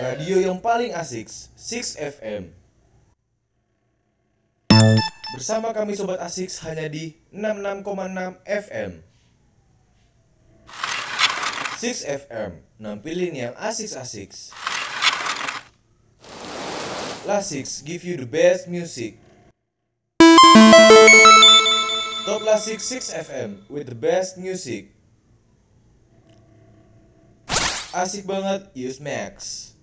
Radio yang paling asik, 6 FM. Bersama kami Sobat Asik hanya di 66,6 FM. 6 FM, nampilin yang asik-asik. Lasix give you the best music. Top Lasix 6 FM with the best music. Asik banget, use Max.